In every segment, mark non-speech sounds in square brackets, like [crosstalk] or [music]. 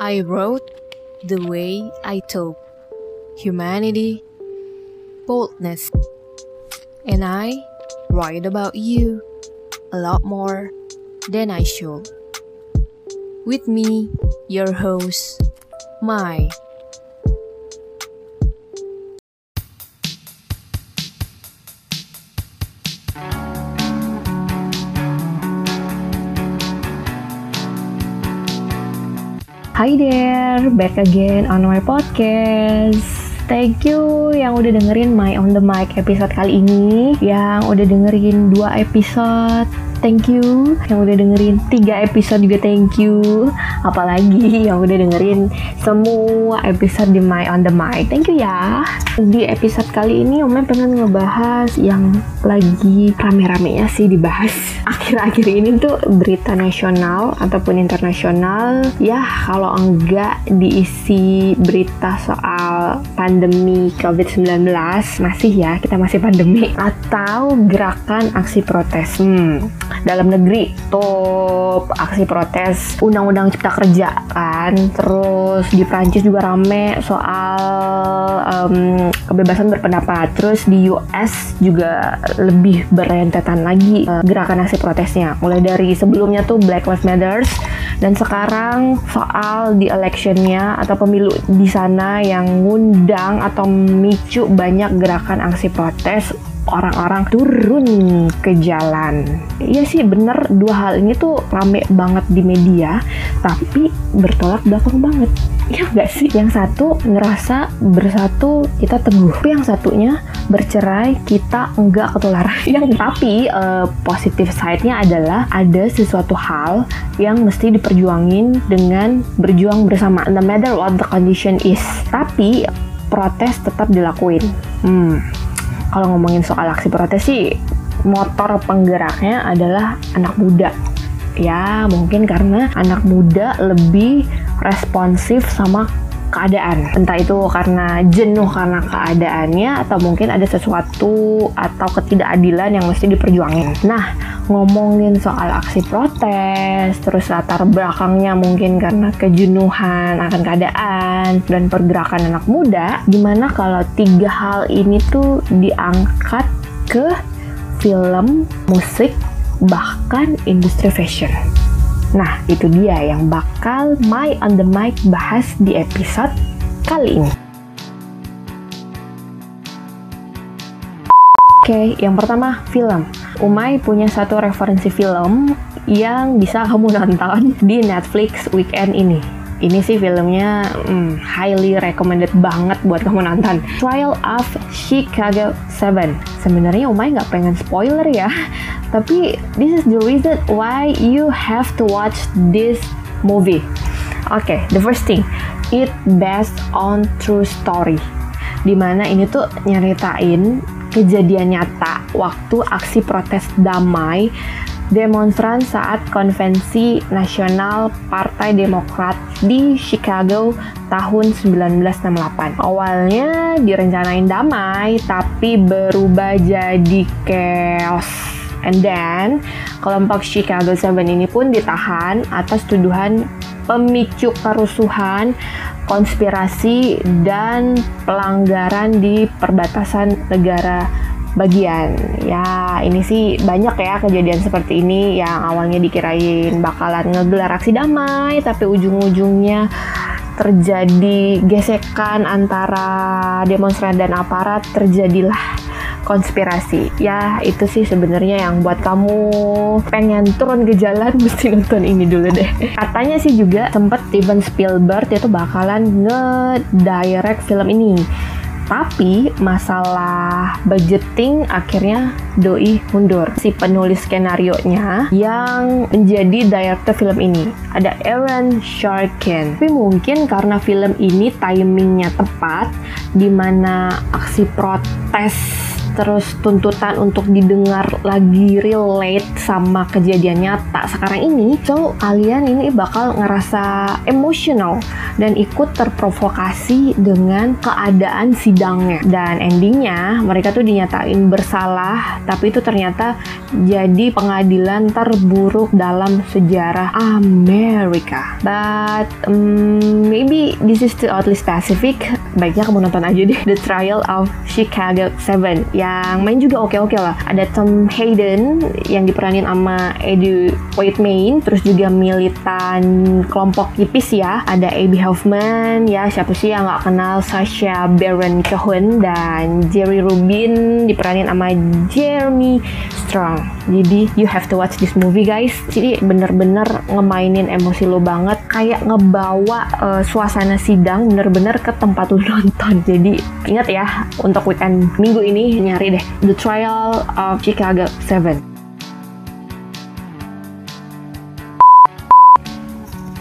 I wrote the way I talk, humanity, boldness, and I write about you a lot more than I should. With me, your host, Mai. Hi there, back again on my podcast. Thank you yang udah dengerin My On The Mic episode kali ini Yang udah dengerin dua episode thank you. Yang udah dengerin tiga episode juga thank you. Apalagi yang udah dengerin semua episode di My on the Mic. Thank you ya. Di episode kali ini Om pengen ngebahas yang lagi rame-ramenya sih dibahas. [laughs] Akhir-akhir ini tuh berita nasional ataupun internasional. Ya kalau enggak diisi berita soal pandemi COVID-19 masih ya kita masih pandemi. Atau gerakan aksi protes. Hmm dalam negeri top aksi protes undang-undang cipta kerja kan? Terus di Prancis juga rame soal um, kebebasan berpendapat. Terus di US juga lebih berentetan lagi uh, gerakan aksi protesnya. Mulai dari sebelumnya tuh Black Lives Matter dan sekarang soal di electionnya atau pemilu di sana yang ngundang atau memicu banyak gerakan aksi protes orang-orang turun ke jalan. Iya sih bener dua hal ini tuh rame banget di media, tapi bertolak belakang banget. Ya nggak sih? Yang satu ngerasa bersatu kita teguh, yang satunya bercerai kita enggak ketularan. [laughs] Yang tapi uh, positif side-nya adalah ada sesuatu hal yang mesti diperjuangin dengan berjuang bersama, no matter what the condition is. Tapi protes tetap dilakuin. Hmm, kalau ngomongin soal aksi protes sih motor penggeraknya adalah anak muda. Ya mungkin karena anak muda lebih responsif sama keadaan. Entah itu karena jenuh karena keadaannya atau mungkin ada sesuatu atau ketidakadilan yang mesti diperjuangin. Nah ngomongin soal aksi protes terus latar belakangnya mungkin karena kejenuhan akan keadaan dan pergerakan anak muda gimana kalau tiga hal ini tuh diangkat ke film musik bahkan industri fashion Nah, itu dia yang bakal My on the Mic bahas di episode kali ini. Oke, okay, yang pertama film. Umay punya satu referensi film yang bisa kamu nonton di Netflix weekend ini. Ini sih filmnya hmm, highly recommended banget buat kamu nonton. Trial of Chicago 7. Sebenarnya Umay nggak pengen spoiler ya, tapi this is the reason why you have to watch this movie. Oke, okay, the first thing, it based on true story. Di mana ini tuh nyeritain kejadian nyata waktu aksi protes damai demonstran saat konvensi nasional Partai Demokrat di Chicago tahun 1968. Awalnya direncanain damai, tapi berubah jadi chaos. And then, kelompok Chicago Seven ini pun ditahan atas tuduhan pemicu kerusuhan, konspirasi, dan pelanggaran di perbatasan negara bagian. Ya, ini sih banyak ya kejadian seperti ini yang awalnya dikirain bakalan ngegelar aksi damai, tapi ujung-ujungnya terjadi gesekan antara demonstran dan aparat, terjadilah konspirasi. Ya, itu sih sebenarnya yang buat kamu pengen turun ke jalan [laughs] mesti nonton ini dulu deh. Katanya sih juga sempet Steven Spielberg itu bakalan nge-direct film ini tapi masalah budgeting akhirnya doi mundur. Si penulis skenario nya yang menjadi director film ini ada Aaron Sharkin. Tapi mungkin karena film ini timingnya tepat, di mana aksi protes terus tuntutan untuk didengar lagi relate sama kejadian nyata. Sekarang ini so kalian ini bakal ngerasa emosional dan ikut terprovokasi dengan keadaan sidangnya. Dan endingnya mereka tuh dinyatain bersalah tapi itu ternyata jadi pengadilan terburuk dalam sejarah Amerika. But um, maybe this is too oddly specific baiknya kamu nonton aja deh. The Trial of Chicago 7 yang main juga oke-oke lah. Ada Tom Hayden yang diperanin sama Eddie Whitemain terus juga militan kelompok hippies ya. Ada Abby Hoffman ya siapa sih yang nggak kenal Sasha Baron Cohen dan Jerry Rubin diperanin sama Jeremy Strong. Jadi you have to watch this movie guys. Jadi bener-bener ngemainin emosi lo banget. Kayak ngebawa uh, suasana sidang bener-bener ke tempat lo [laughs] nonton. Jadi ingat ya untuk weekend minggu ini nyari deh The Trial of Chicago 7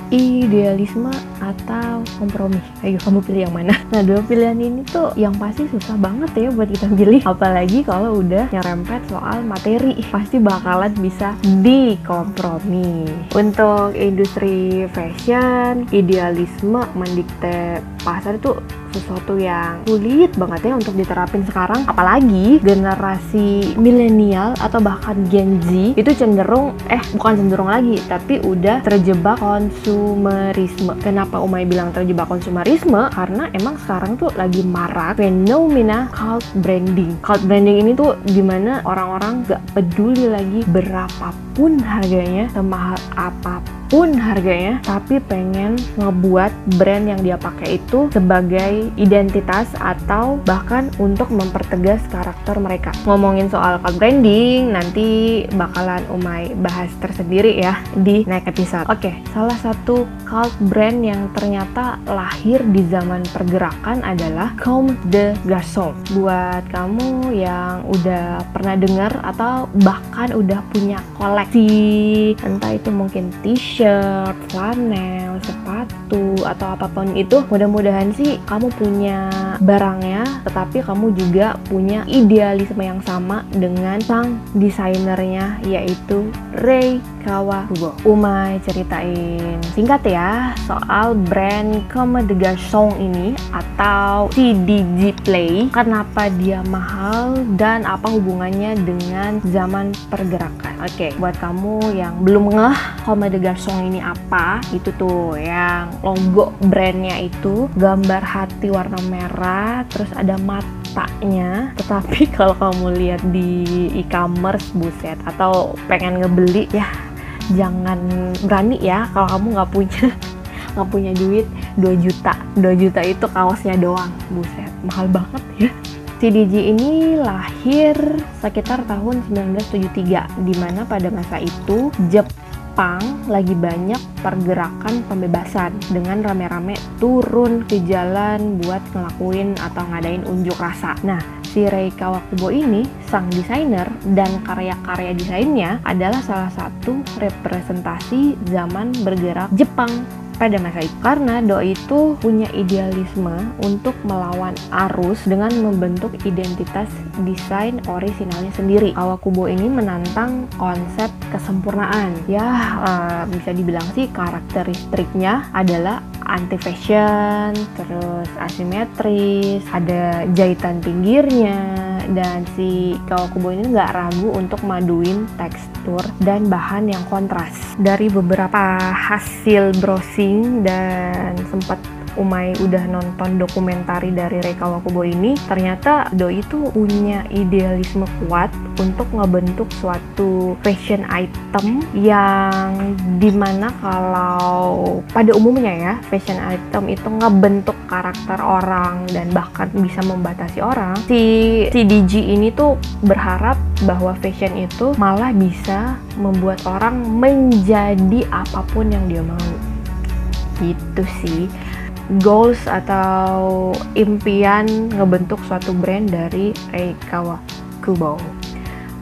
idealisme atau kompromi? Ayo kamu pilih yang mana? Nah dua pilihan ini tuh yang pasti susah banget ya buat kita pilih. Apalagi kalau udah nyerempet soal materi. Pasti bakalan bisa dikompromi. Untuk industri fashion idealisme mendikte pasar itu sesuatu yang sulit banget ya untuk diterapin sekarang. Apalagi generasi milenial atau bahkan Gen Z itu cenderung eh bukan cenderung lagi tapi udah terjebak konsumerisme. Kenapa Umay bilang terjebak konsumerisme? Karena emang sekarang tuh lagi marak fenomena cult branding. Cult branding ini tuh di mana orang-orang gak peduli lagi berapapun harganya semahal apa pun pun harganya tapi pengen ngebuat brand yang dia pakai itu sebagai identitas atau bahkan untuk mempertegas karakter mereka. Ngomongin soal branding nanti bakalan Umay bahas tersendiri ya di next episode. Oke salah satu cult brand yang ternyata lahir di zaman pergerakan adalah Comme de Garçon. Buat kamu yang udah pernah dengar atau bahkan udah punya koleksi entah itu mungkin t-shirt t-shirt, flanel, sepatu, atau apa pun itu mudah-mudahan sih kamu punya barangnya tetapi kamu juga punya idealisme yang sama dengan sang desainernya yaitu Rei Kawakubo Umay ceritain singkat ya soal brand Comme des Garçons ini atau CDG Play. Kenapa dia mahal dan apa hubungannya dengan zaman pergerakan? Oke okay, buat kamu yang belum ngeh Garçons Song ini apa itu tuh yang logo brandnya itu gambar hati warna merah terus ada matanya. Tetapi [laughs] kalau kamu lihat di e-commerce buset atau pengen ngebeli ya jangan berani ya. Kalau kamu nggak punya [laughs] nggak punya duit 2 juta. 2 juta itu kaosnya doang buset. Mahal banget ya. CDG ini lahir sekitar tahun 1973 di mana pada masa itu Jepang Jepang lagi banyak pergerakan pembebasan dengan rame-rame turun ke jalan buat ngelakuin atau ngadain unjuk rasa. Nah, si Rei Kawakubo ini, sang desainer dan karya-karya desainnya adalah salah satu representasi zaman bergerak Jepang pada masa itu karena doi itu punya idealisme untuk melawan arus dengan membentuk identitas desain orisinalnya sendiri. Kawakubo ini menantang konsep kesempurnaan. Ya uh, bisa dibilang sih karakteristiknya adalah anti fashion, terus asimetris, ada jahitan pinggirnya, dan si Kawakubo ini nggak ragu untuk maduin tekstur dan bahan yang kontras. Dari beberapa hasil browsing dan sempat Umay udah nonton dokumentari dari Reka Wakubo ini, ternyata Doi itu punya idealisme kuat untuk ngebentuk suatu fashion item yang di mana kalau pada umumnya ya fashion item itu ngebentuk karakter orang dan bahkan bisa membatasi orang. Si CDG ini tuh berharap bahwa fashion itu malah bisa membuat orang menjadi apa pun yang dia mau. Gitu sih goals atau impian ngebentuk suatu brand dari Rei Kawakubo.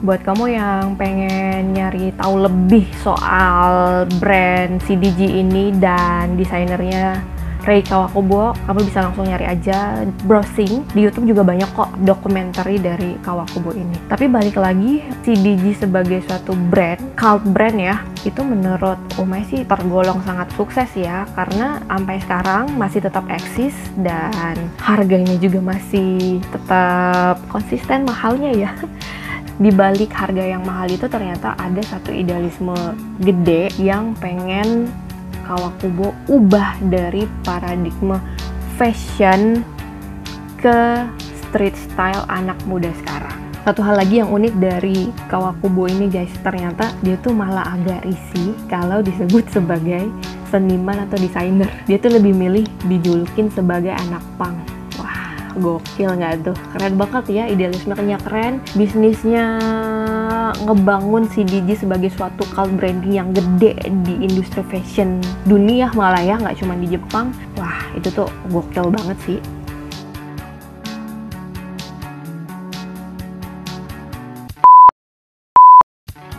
Buat kamu yang pengen nyari tahu lebih soal brand CDG ini dan desainernya Rei Kawakubo kamu bisa langsung nyari aja. Browsing di YouTube juga banyak kok dokumenter dari Kawakubo ini. Tapi balik lagi CDG sebagai suatu brand cult brand ya itu menurut Umay sih tergolong sangat sukses ya. Karena sampai sekarang masih tetap eksis dan harganya juga masih tetap konsisten mahalnya ya. [laughs] Di balik harga yang mahal itu ternyata ada satu idealisme gede yang pengen Kawakubo ubah dari paradigma fashion ke street style anak muda sekarang. Satu hal lagi yang unik dari Kawakubo ini guys, ternyata dia tuh malah agak risih kalau disebut sebagai seniman atau desainer. Dia tuh lebih milih dijulukin sebagai anak pang gokil nggak tuh keren banget ya idealismenya keren bisnisnya ngebangun CDG sebagai suatu cult branding yang gede di industri fashion dunia malah ya nggak cuma di Jepang. Wah itu tuh gokil banget sih.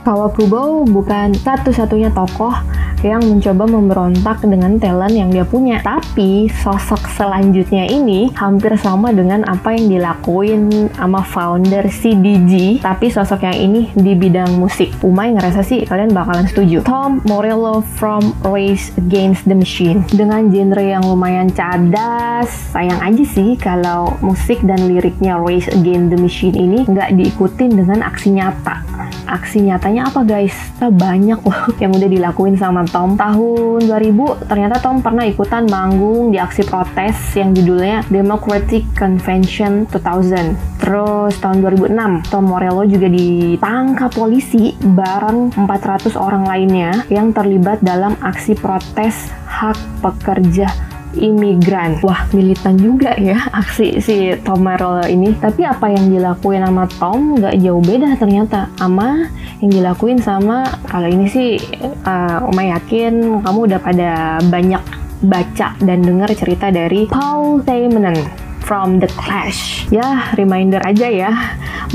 Kawakubo bukan satu-satunya tokoh yang mencoba memberontak dengan talent yang dia punya. Tapi sosok selanjutnya ini hampir sama dengan apa yang dilakuin sama founder CDG, tapi sosok yang ini di bidang musik. Umay ngerasa sih kalian bakalan setuju. Tom Morello from Race Against the Machine. Dengan genre yang lumayan cadas, sayang aja sih kalau musik dan liriknya Race Against the Machine ini nggak diikutin dengan aksi nyata. Aksi nyatanya apa guys? Banyak loh [laughs] yang udah dilakuin sama Tom. Tahun 2000 ternyata Tom pernah ikutan manggung di aksi protes yang judulnya Democratic Convention 2000. Terus tahun 2006 Tom Morello juga ditangkap polisi bareng 400 orang lainnya yang terlibat dalam aksi protes hak pekerja imigran. Wah, militan juga ya aksi si Tom Merrill ini. Tapi apa yang dilakuin sama Tom nggak jauh beda ternyata sama yang dilakuin sama kalau ini sih uh, Oma yakin kamu udah pada banyak baca dan dengar cerita dari Paul Simon from The Clash. Ya, reminder aja ya.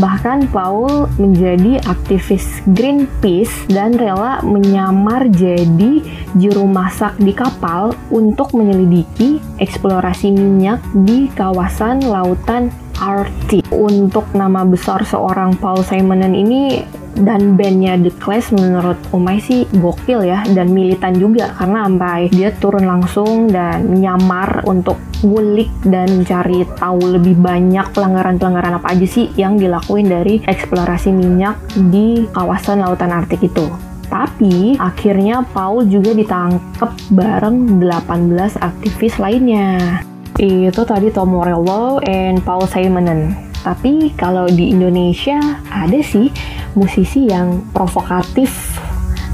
Bahkan Paul menjadi aktivis Greenpeace dan rela menyamar jadi juru masak di kapal untuk menyelidiki eksplorasi minyak di kawasan lautan Arctic. Untuk nama besar seorang Paul Simonon ini dan bandnya The Clash menurut Umay sih gokil ya dan militan juga karena sampai dia turun langsung dan menyamar untuk ngulik dan mencari tahu lebih banyak pelanggaran-pelanggaran apa aja sih yang dilakuin dari eksplorasi minyak di kawasan lautan Arktik itu. Tapi akhirnya Paul juga ditangkap bareng 18 aktivis lainnya. Itu tadi Tom Morello and Paul Simonon. Tapi kalau di Indonesia ada sih musisi yang provokatif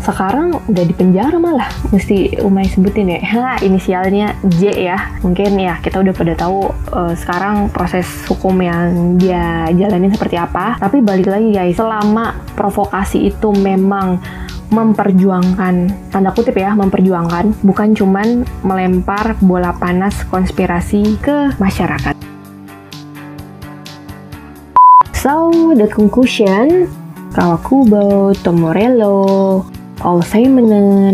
sekarang udah di penjara malah mesti Umay sebutin ya. Ha inisialnya J ya mungkin ya kita udah pada tahu uh, sekarang proses hukum yang dia jalanin seperti apa. Tapi balik lagi guys selama provokasi itu memang memperjuangkan tanda kutip ya memperjuangkan bukan cuman melempar bola panas konspirasi ke masyarakat. So, the conclusion Kawakubo, Tomorello, Paul Simon,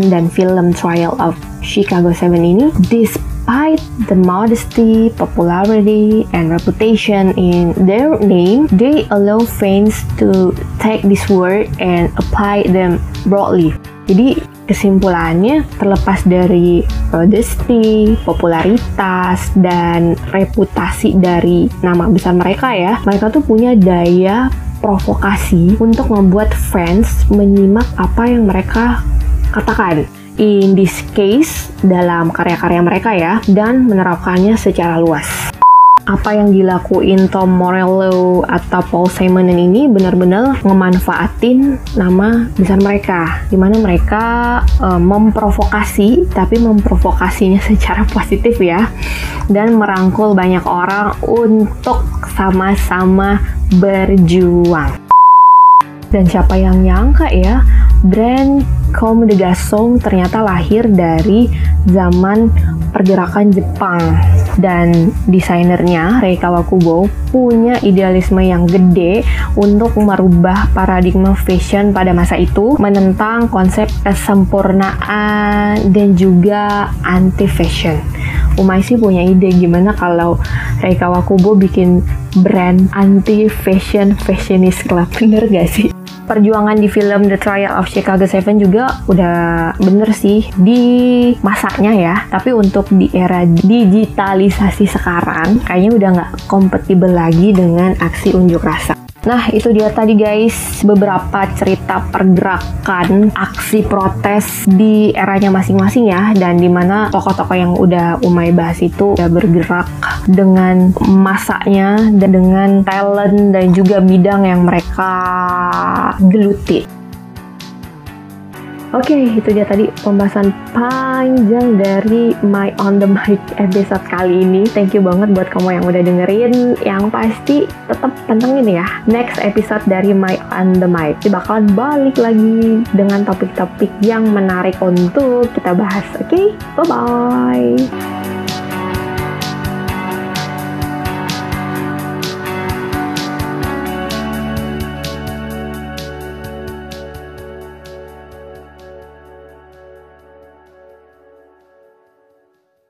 dan film Trial of Chicago 7 ini, despite the modesty, popularity, and reputation in their name, they allow fans to take this word and apply them broadly. Jadi kesimpulannya terlepas dari modesty, popularitas, dan reputasi dari nama besar mereka ya, mereka tuh punya daya provokasi untuk membuat fans menyimak apa yang mereka katakan. In this case, dalam karya-karya mereka ya, dan menerapkannya secara luas apa yang dilakuin Tom Morello atau Paul Simon ini benar-benar ngemanfaatin nama besar mereka. Di mana mereka uh, memprovokasi tapi memprovokasinya secara positif ya dan merangkul banyak orang untuk sama-sama berjuang. Dan siapa yang nyangka ya brand Des Garçons ternyata lahir dari zaman pergerakan Jepang dan desainernya Rei Kawakubo punya idealisme yang gede untuk merubah paradigma fashion pada masa itu menentang konsep kesempurnaan dan juga anti fashion Umay sih punya ide gimana kalau Reika Wakubo bikin brand anti fashion fashionist club [laughs] bener gak sih? Perjuangan di film The Trial of Chicago Seven juga udah bener sih di masanya ya. Tapi untuk di era digitalisasi sekarang, kayaknya udah nggak kompatibel lagi dengan aksi unjuk rasa. Nah, itu dia tadi guys, beberapa cerita pergerakan aksi protes di eranya masing-masing ya, dan di mana tokoh-tokoh yang udah Umay bahas itu udah bergerak dengan masanya dan dengan talent dan juga bidang yang mereka geluti. Oke, okay, itu dia tadi pembahasan panjang dari My On The Mic episode kali ini. Thank you banget buat kamu yang udah dengerin. Yang pasti tetap pantengin ya next episode dari My On The Mic. Kita bakalan balik lagi dengan topik-topik yang menarik untuk kita bahas. Oke, okay? bye-bye.